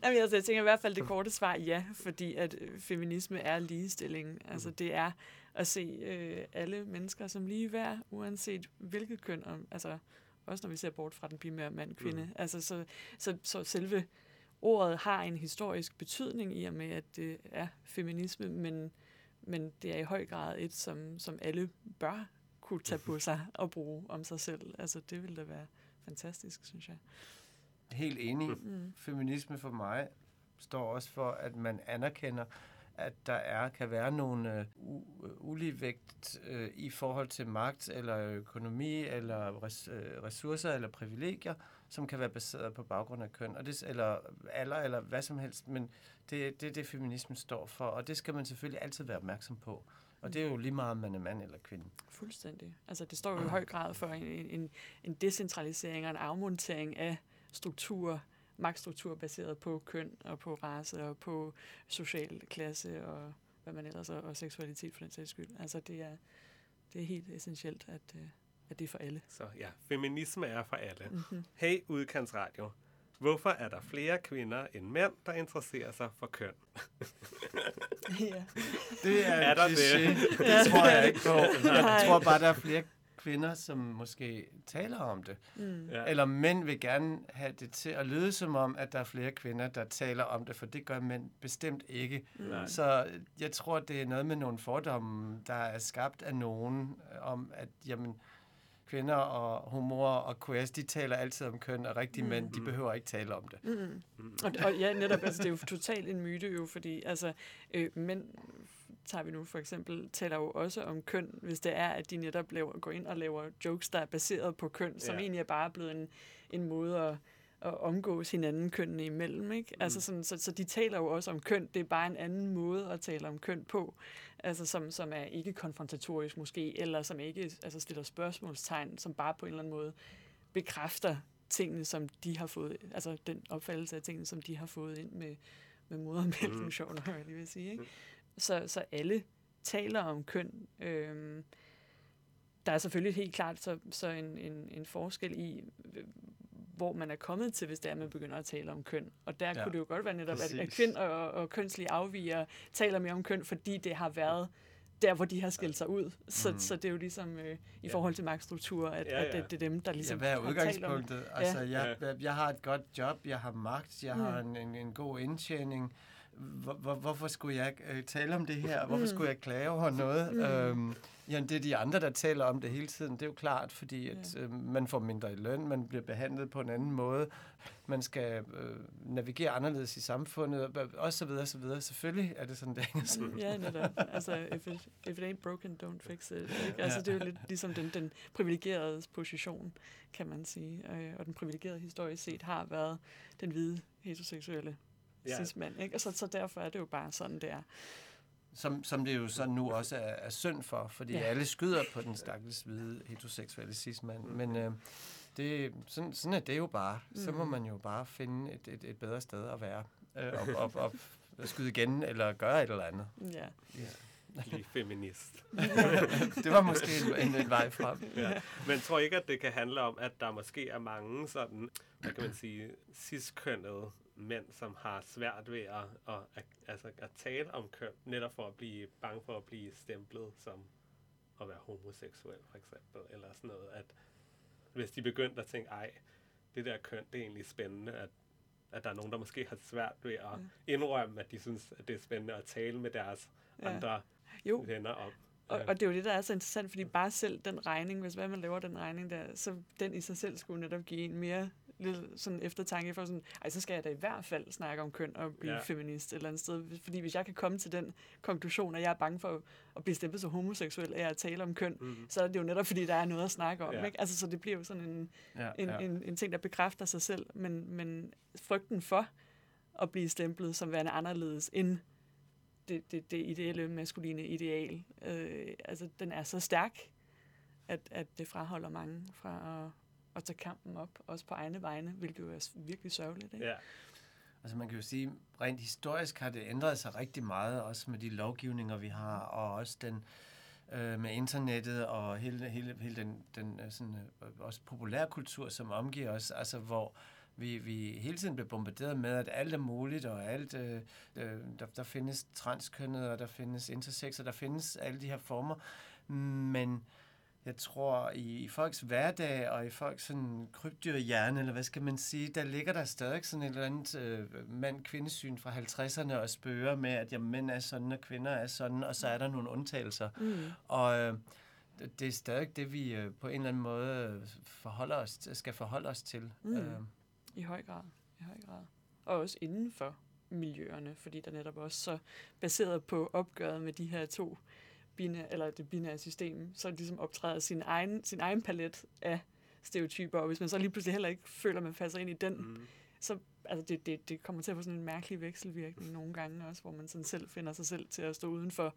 Jamen, altså, jeg tænker i hvert fald det korte svar ja, fordi at øh, feminisme er ligestilling. Altså det er at se øh, alle mennesker som lige værd, uanset hvilket køn, om, altså også når vi ser bort fra den primære mand-kvinde. Mm. Altså så, så, så selve ordet har en historisk betydning i og med, at det er feminisme, men, men det er i høj grad et, som, som alle bør kunne tage på sig og bruge om sig selv. Altså det ville da være fantastisk, synes jeg. Helt enig. Mm. Feminisme for mig står også for, at man anerkender, at der er kan være nogle øh, u- uligevægt øh, i forhold til magt eller økonomi eller res, øh, ressourcer eller privilegier, som kan være baseret på baggrund af køn, og det, eller alder eller hvad som helst, men det er det, det, feminismen står for, og det skal man selvfølgelig altid være opmærksom på. Og det er jo lige meget, om man er mand eller kvinde. Fuldstændig. Altså det står jo i høj grad for en, en, en decentralisering og en afmontering af strukturer, magtstrukturer baseret på køn og på race og på social klasse og hvad man ellers er, og seksualitet for den sags skyld. Altså det er, det er helt essentielt, at, øh, at det er for alle. Så ja, feminisme er for alle. Mm-hmm. Hey Udkantsradio. Hvorfor er der flere kvinder end mænd, der interesserer sig for køn? ja. Det er, Er der det? Det tror jeg ikke på. Jeg tror bare, der er flere kvinder, som måske taler om det. Mm. Ja. Eller mænd vil gerne have det til at lyde som om, at der er flere kvinder, der taler om det, for det gør mænd bestemt ikke. Nej. Så jeg tror, det er noget med nogle fordomme, der er skabt af nogen, øh, om at jamen, kvinder og homoer og queers, de taler altid om køn, og rigtige Mm. mænd, de behøver ikke tale om det. Mm. Og, og ja, netop, altså, det er jo totalt en myte jo, fordi altså, øh, mænd, tager vi nu for eksempel, taler jo også om køn, hvis det er, at de netop laver, går ind og laver jokes, der er baseret på køn, som Ja. egentlig er bare blevet en, en måde at, at omgås hinanden kønnene imellem. Ikke? Mm. Altså sådan, så, så de taler jo også om køn, det er bare en anden måde at tale om køn på, altså som, som er ikke konfrontatorisk måske, eller som ikke altså stiller spørgsmålstegn, som bare på en eller anden måde bekræfter tingene, som de har fået, altså den opfattelse af tingene, som de har fået ind med, med modermælken, mm. sjovt nok, jeg lige vil sige. Ikke? så, så alle taler om køn. Øhm, der er selvfølgelig helt klart så, så en, en, en forskel i, hvor man er kommet til, hvis det er, at man begynder at tale om køn. Og der Ja, ja, kunne det jo godt være netop, at, at præcis. kvinder og, og kønslige afviger taler mere om køn, fordi det har været der, hvor de har skilt sig ud. Så, mm. så det er jo ligesom øh, i Ja. forhold til magtstruktur, at, Ja, ja, ja. ja. at det, det er dem, der Ja, ligesom hvad er har talt om udgangspunktet? Altså, jeg, jeg, jeg har et godt job, jeg har magt, jeg Mm. har en, en, en god indtjening. Hvor, hvor, hvorfor skulle jeg øh, tale om det her? Hvorfor Mm. skulle jeg klage over noget? Mm. Øhm, jamen, det er de andre, der taler om det hele tiden. Det er jo klart, fordi at, øh, man får mindre i løn, man bliver behandlet på en anden måde, man skal øh, navigere anderledes i samfundet, og- og så videre, så videre. Selvfølgelig er det sådan, det hænger sammen. Mm, Ja, netop. Altså, if it, if it ain't broken, don't fix it. Ikke? Altså, det er jo lidt ligesom den, den privilegerede position, kan man sige. Øh, Og den privilegerede historisk set har været den hvide heteroseksuelle Ja. ja. cis-mand. Ikke? Og så, så derfor er det jo bare sådan, det er. Som, som det jo så nu også er, er synd for, fordi ja. Ja. alle skyder på den stakkels hvide heteroseksuelle cis-mand. Men øh, det, sådan, sådan er det jo bare. Så må Mm. man jo bare finde et, et, et bedre sted at være. Øh, og, og, og, og skyde igen, eller gøre et eller andet. Ja. Blive feminist. det var måske en, en, en vej frem. Ja. Men tror ikke, at det kan handle om, at der måske er mange sådan, hvad kan man sige, ciskønnede mænd, som har svært ved at, at, at, altså at tale om køn, netop for at blive bange for at blive stemplet som at være homoseksuel, for eksempel, eller sådan noget, at hvis de begyndte at tænke, ej, det der køn, det er egentlig spændende, at, at der er nogen, der måske har svært ved at Mm. indrømme, at de synes, at det er spændende at tale med deres Ja. andre Jo, venner om. og, Øh, og det er jo det, der er så interessant, fordi bare selv den regning, hvis hvad man laver den regning der, så den i sig selv skulle netop give en mere lidt sådan eftertanke for sådan, ej, så skal jeg da i hvert fald snakke om køn og blive Ja. feminist et eller andet sted. Fordi hvis jeg kan komme til den konklusion, at jeg er bange for at blive stemplet som homoseksuel af at tale om køn, mhm. så er det jo netop, fordi der er noget at snakke om. Ja. Ikke? Altså, så det bliver jo sådan en, Ja, en, ja. en, en ting, der bekræfter sig selv, men, men frygten for at blive stemplet som værende anderledes end det, det, det ideelle maskuline ideal, øh, altså den er så stærk, at, at det fraholder mange fra at, at tage kampen op, også på egne vegne, hvilket jo er virkelig sørgeligt. Ikke? Ja. Altså man kan jo sige, rent historisk har det ændret sig rigtig meget, også med de lovgivninger, vi har, og også den øh, med internettet og hele, hele, hele den, den øh, sådan, øh, også populærkultur, som omgiver os, altså hvor vi, vi hele tiden bliver bombarderet med, at alt er muligt, og alt, øh, øh, der, der findes transkønnet, og der findes intersex, og der findes alle de her former, men jeg tror, i, i folks hverdag og i folks sådan krybdyrhjerne, eller hvad skal man sige, der ligger der stadig sådan et eller andet øh, mand-kvindesyn fra 50'erne og spørger med, at jamen, mænd er sådan, og kvinder er sådan, og så er der nogle undtagelser. Mm. Og øh, det- er stadig det, vi øh, på en eller anden måde øh, forholder os, skal forholde os til. Mm. Øh, I høj grad. I høj grad. Og også inden for miljøerne, fordi der netop også så baseret på opgøret med de her to binære, eller det binære system, så ligesom optræder sin egen, sin egen palet af stereotyper, og hvis man så lige pludselig heller ikke føler, at man passer ind i den, Mm. så altså det, det, det kommer til at få sådan en mærkelig vekselvirkning nogle gange også, hvor man sådan selv finder sig selv til at stå uden for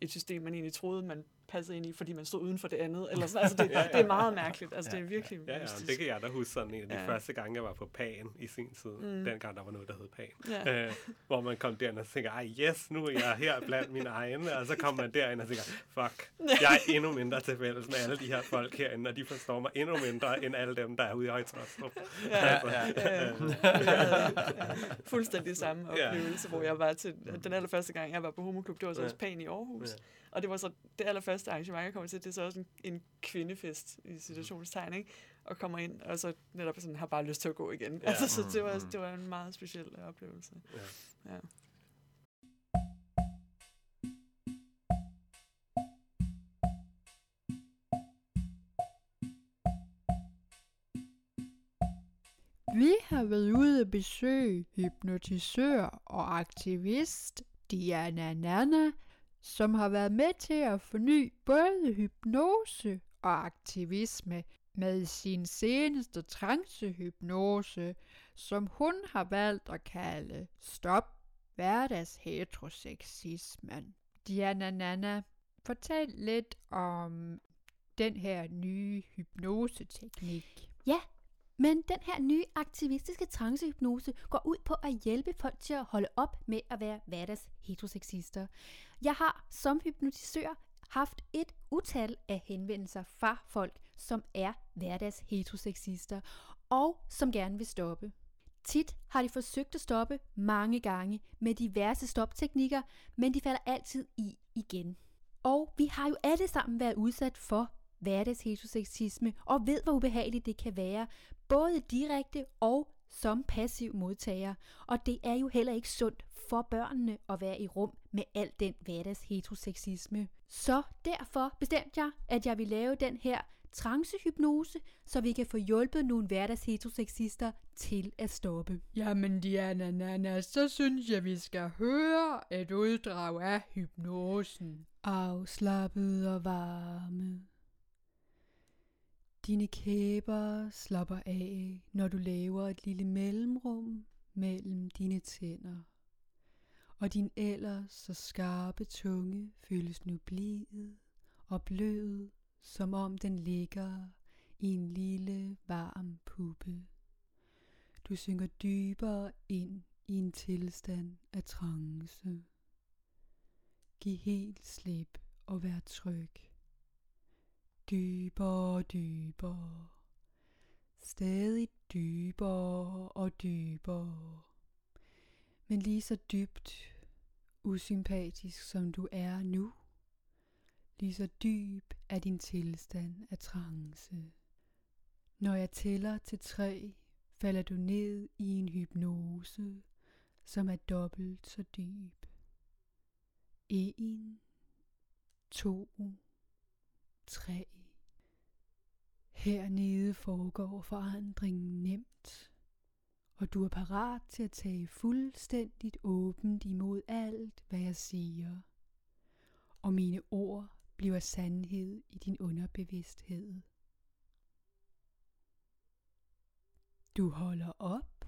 et system, man egentlig troede, man passede ind i, fordi man stod uden for det andet. Eller sådan. Altså det, Ja, ja. det er meget mærkeligt. Altså Ja, det er virkelig Ja, ja, mystisk. det kan jeg da huske sådan en af de ja. Ja. første gange, jeg var på Pan i sin tid. Mm. Dengang der var noget, der hed Pan. Ja. Øh, hvor man kom derind og tænker, ej yes, nu er jeg her blandt mine egne. Og så kom man derind og tænker, fuck, jeg er endnu mindre til fælles med alle de her folk herinde, og de forstår mig endnu mindre end alle dem, der er ude i Højtrådstrup. Ja, ja. ja. Jeg havde fuldstændig samme Ja. oplevelse, hvor jeg var til den allerførste gang, jeg var på homoklub, det var så Ja. også Pan i Aarhus. Ja. Og det var så det allerførste arrangement, jeg kommer til, det er så også en, en kvindefest i situationstegn, ikke? Og kommer ind, og så netop sådan, har bare lyst til at gå igen. Ja. Altså, så det var, Mm. det var en meget speciel oplevelse. Ja. Ja. Vi har været ude at besøge hypnotisør og aktivist Diana Nana, som har været med til at forny både hypnose og aktivisme med sin seneste trancehypnose, som hun har valgt at kalde Stop hverdags heteroseksismen. Diana Nana, fortæl lidt om den her nye hypnoseteknik. Men den her nye aktivistiske trancehypnose går ud på at hjælpe folk til at holde op med at være hverdags heterosexister. Jeg har som hypnotisør haft et utal af henvendelser fra folk, som er hverdags heterosexister, og som gerne vil stoppe. Tit har de forsøgt at stoppe mange gange med diverse stopteknikker, men de falder altid i igen. Og vi har jo alle sammen været udsat for hverdagsheteroseksisme og ved, hvor ubehageligt det kan være, både direkte og som passiv modtager. Og det er jo heller ikke sundt for børnene at være i rum med al den hverdagsheteroseksisme. Så derfor bestemte jeg, at jeg vil lave den her trancehypnose, så vi kan få hjulpet nogle hverdagsheterosexister til at stoppe. Jamen Diana Nana, så synes jeg, vi skal høre et uddrag af hypnosen. Afslappet og varme. Dine kæber slapper af, når du laver et lille mellemrum mellem dine tænder. Og din ellers så skarpe tunge føles nu blid og blød, som om den ligger i en lille varm puppe. Du synker dybere ind i en tilstand af trance. Giv helt slip og vær tryg. Dybere og dybere. Stadig dybere og dybere. Men lige så dybt usympatisk som du er nu, lige så dyb er din tilstand af trance. Når jeg tæller til tre, falder du ned i en hypnose, som er dobbelt så dyb. En, to, tre. Hernede foregår forandringen nemt, og du er parat til at tage fuldstændigt åbent imod alt, hvad jeg siger. Og mine ord bliver sandhed i din underbevidsthed. Du holder op.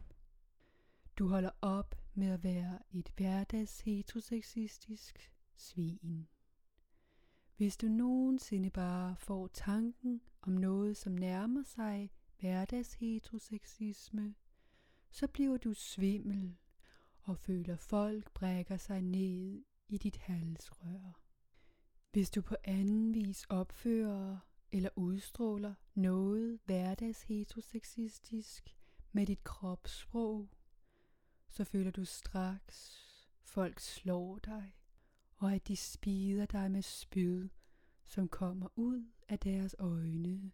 Du holder op med at være et hverdags heteroseksistisk svin. Hvis du nogensinde bare får tanken om noget, som nærmer sig hverdagsheteroseksisme, så bliver du svimmel og føler folk brækker sig ned i dit halsrør. Hvis du på anden vis opfører eller udstråler noget hverdagsheteroseksistisk med dit kropssprog, så føler du straks, folk slår dig, og at de spider dig med spyd, som kommer ud af deres øjne.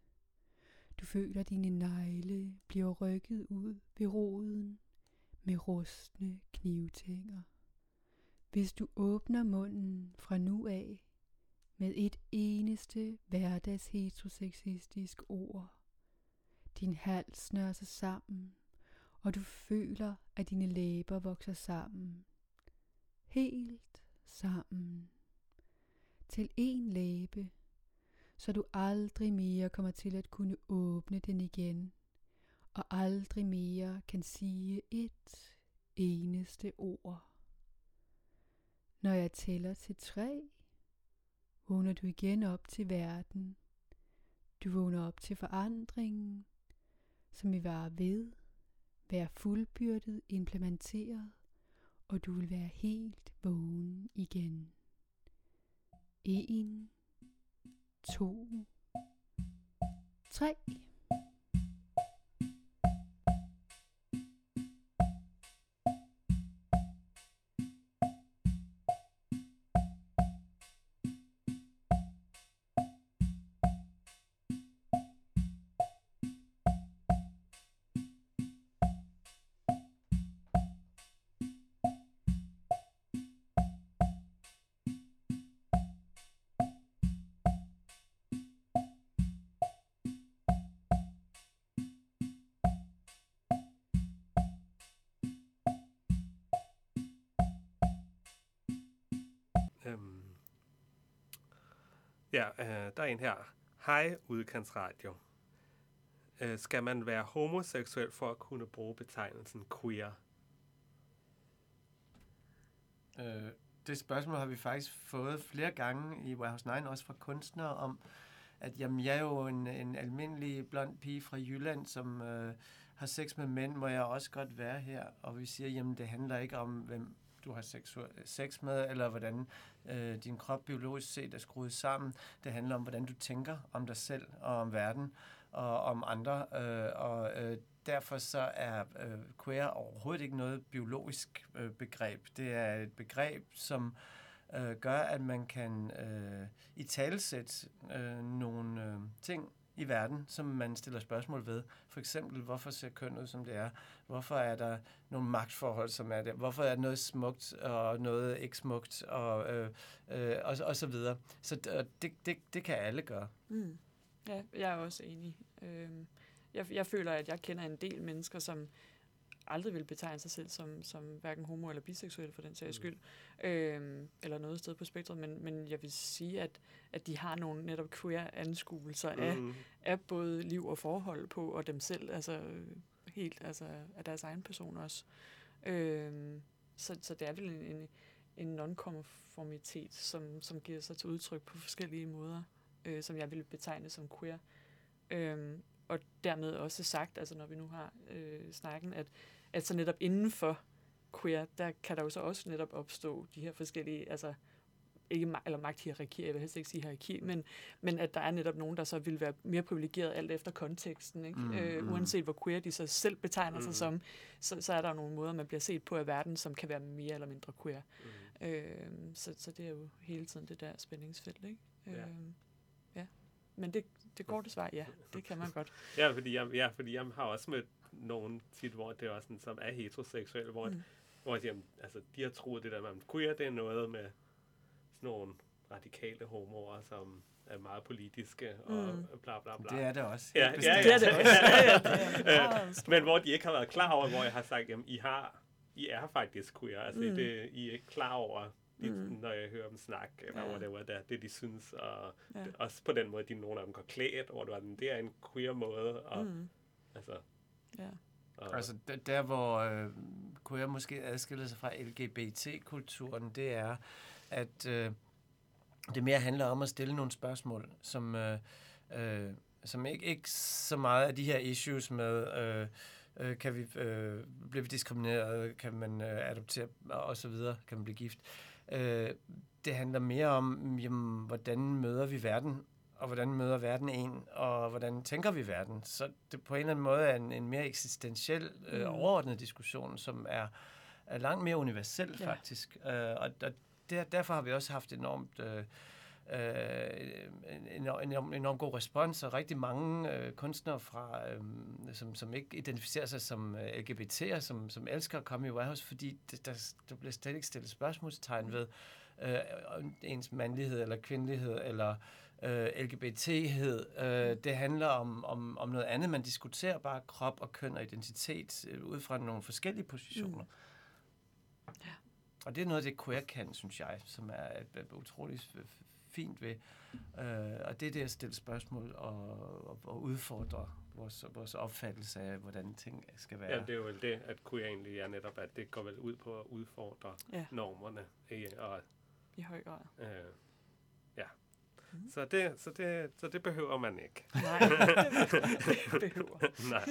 Du føler, at dine negle bliver rykket ud ved roden med rustne knivtænger. Hvis du åbner munden fra nu af med et eneste hverdags heteroseksistisk ord, din hals snører sig sammen, og du føler, at dine læber vokser sammen. Helt sammen. Til en læbe, så du aldrig mere kommer til at kunne åbne den igen, og aldrig mere kan sige et eneste ord. Når jeg tæller til tre, vågner du igen op til verden. Du vågner op til forandringen, som vil være ved, være fuldbyrdet implementeret, og du vil være helt vågen igen. En, to, tre. Øhm. Ja, øh, der er en her. Hej, udkantsradio. Øh, skal man være homoseksuel for at kunne bruge betegnelsen queer? Øh, det spørgsmål har vi faktisk fået flere gange i Warehouse 9, også fra kunstnere, om at jamen, jeg er jo en, en almindelig blond pige fra Jylland, som øh, har sex med mænd, må jeg også godt være her. Og vi siger, jamen det handler ikke om, hvem du har sex med, eller hvordan øh, din krop biologisk set er skruet sammen. Det handler om, hvordan du tænker om dig selv og om verden og om andre. Øh, og øh, derfor så er øh, queer overhovedet ikke noget biologisk øh, begreb. Det er et begreb, som øh, gør, at man kan øh, i talsæt øh, nogle øh, ting i verden, som man stiller spørgsmål ved. For eksempel, hvorfor ser køn ud, som det er? Hvorfor er der nogle magtforhold, som er der? Hvorfor er noget smukt og noget ikke smukt? Og, øh, øh, og, og så videre. Så det, det, det kan alle gøre. Mm. Ja, jeg er også enig. Øhm, jeg, jeg føler, at jeg kender en del mennesker, som aldrig vil betegne sig selv som, som hverken homo eller biseksuel for den sags skyld, øhm, eller noget sted på spektret, men, men jeg vil sige, at, at de har nogle netop queer anskuelser af, Mm. af både liv og forhold på, og dem selv, altså øh, helt altså af deres egen person også. Øhm, så, så det er vel en, en, en nonkonformitet, som, som giver sig til udtryk på forskellige måder, øh, som jeg vil betegne som queer. Øhm, og dermed også sagt, altså når vi nu har øh, snakken, at, at så netop inden for queer, der kan der jo så også netop opstå de her forskellige, altså ikke ma- eller magthierarkier, jeg vil helst ikke sige hierarki, men, men at der er netop nogen, der så vil være mere privilegeret alt efter konteksten, ikke? Mm, Mm, øh, mm. uanset hvor queer de så selv betegner mm. Sig som, så, så er der jo nogle måder, man bliver set på af verden, som kan være mere eller mindre queer. Mm. Øh, så, så det er jo hele tiden det der spændingsfelt, ikke? Ja. Øh, ja. Men det, det korte svar, ja, det kan man godt. Ja, fordi jeg, ja, fordi jeg har også mødt nogen tit, hvor det er også sådan, som er heteroseksuelle, hvor, mm. Hvor de, jamen, altså, de har troet det der med, queer det er noget med sådan nogle radikale homoer, som er meget politiske og Mm. bla bla bla. Det er det også. Ja, ja. Det er det også. Ja, ja, det er Øh, meget stort. Men hvor de ikke har været klar over, hvor jeg har sagt, jamen I har, I er faktisk queer. Altså mm. det, I er ikke klar over, de, Mm. når jeg hører dem snakke, eller Ja. whatever, det, er, det de synes. Og Ja. ja. også på den måde, de nogle af dem går klædt, hvor du er, det er en queer måde. Og, mm. Mm. altså, Ja. og, Altså der, der hvor øh, queer måske adskiller sig fra LGBT-kulturen, det er, at øh, det mere handler om at stille nogle spørgsmål, som, øh, øh, som ikke, ikke så meget af de her issues med, øh, øh, kan vi, øh, bliver vi diskrimineret, kan man øh, adoptere og så videre, kan man blive gift. Øh, det handler mere om, jamen, hvordan møder vi verden, og hvordan møder verden en, og hvordan tænker vi verden. Så det på en eller anden måde er en, en mere eksistentiel, øh, Mm. overordnet diskussion, som er, er langt mere universel Ja. faktisk. Øh, og og der, derfor har vi også haft enormt... Øh, øh, en enorm, enorm, god respons, og rigtig mange øh, kunstnere, fra, øh, som, som ikke identificerer sig som øh, LGBT'er, som, som elsker at komme i Warehouse, fordi det, der, der bliver slet ikke stillet spørgsmålstegn ved øh, ens mandlighed eller kvindelighed eller øh, LGBT'hed. Øh, det handler om, om, om noget andet. Man diskuterer bare krop og køn og identitet øh, ud fra nogle forskellige positioner. Mm. Ja. Og det er noget af det, queer kan, synes jeg, som er, utroligt f- fint ved. Øh, og det er det at stille spørgsmål og, og, og udfordre vores, vores opfattelse af, hvordan ting skal være. ja, det er jo vel det, at queer egentlig er netop, at det går vel ud på at udfordre Ja. normerne. Ikke? Og, I høj grad. øh, ja. Mhm. Så det, så, det, så det behøver man ikke. Nej, det behøver. Nej.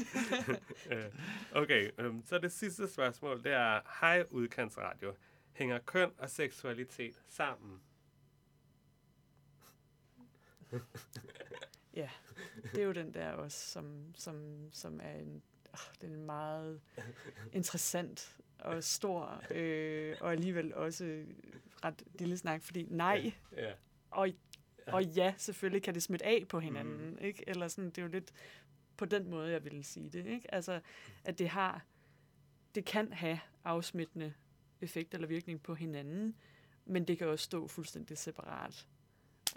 Øh, okay, øhm, så det sidste spørgsmål, det er, hej udkantsradio, hænger køn og seksualitet sammen? Ja, det er jo den der også, som, som, som er en, oh, den er en meget interessant og stor, øh, og alligevel også ret lille snak, fordi nej, Ja. og, og ja, selvfølgelig kan det smitte af på hinanden, mm. ikke? Eller sådan, det er jo lidt på den måde, jeg ville sige det, ikke? Altså, at det har, det kan have afsmittende effekt eller virkning på hinanden, men det kan også stå fuldstændig separat.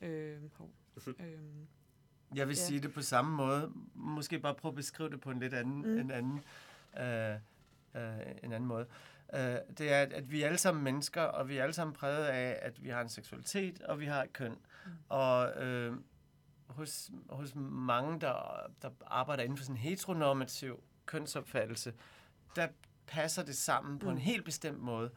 Øh, hov. Øh, Jeg vil Ja. sige det på samme måde. Måske bare prøve at beskrive det på en lidt anden, Mm. en anden, øh, øh, en anden måde. Øh, det er, at, vi er alle sammen mennesker, og vi er alle sammen præget af, at vi har en seksualitet, og vi har et køn. Mm. Og øh, hos, hos mange, der, der arbejder inden for sådan en heteronormativ kønsopfattelse, der passer det sammen på Mm. en helt bestemt måde.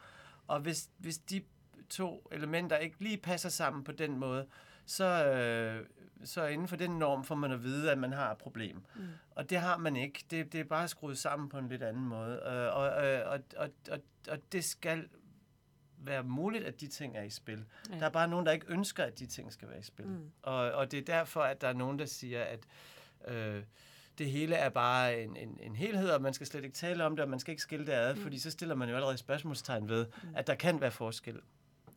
Og hvis, hvis de to elementer ikke lige passer sammen på den måde, så, øh, så inden for den norm får man at vide, at man har et problem. Mm. Og det har man ikke. Det, det er bare skruet sammen på en lidt anden måde. Øh, og, øh, og, og, og, og det skal være muligt, at de ting er i spil. Ja. Der er bare nogen, der ikke ønsker, at de ting skal være i spil. Mm. Og, og det er derfor, at der er nogen, der siger, at øh, det hele er bare en, en, en helhed, og man skal slet ikke tale om det, og man skal ikke skille det ad, mm. fordi så stiller man jo allerede spørgsmålstegn ved, mm. at der kan være forskel.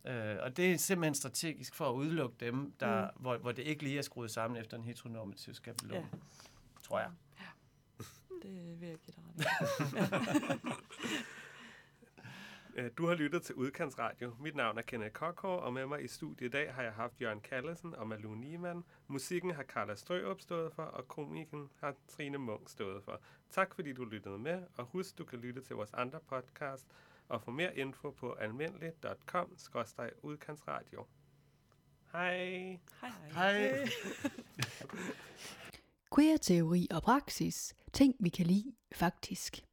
Øh, og det er simpelthen strategisk for at udelukke dem, der, mm. hvor, hvor det ikke lige er skruet sammen efter en heteronormativ skabelon. Ja. Ja. Tror jeg. Det vil jeg give dig ret. Øh, Du har lyttet til Udkantsradio. Mit navn er Kenneth Kokår, og med mig i studiet i dag har jeg haft Jørgen Kallesen og Malou Niemann. Musikken har Carla Strørup stået for, og komikken har Trine Munk stået for. Tak fordi du lyttede med, og husk, du kan lytte til vores andre podcast og få mere info på almindelig.com-udkantsradio. Hej! Hej hej. Hej. Queer teori og praksis. Ting vi kan lide, faktisk.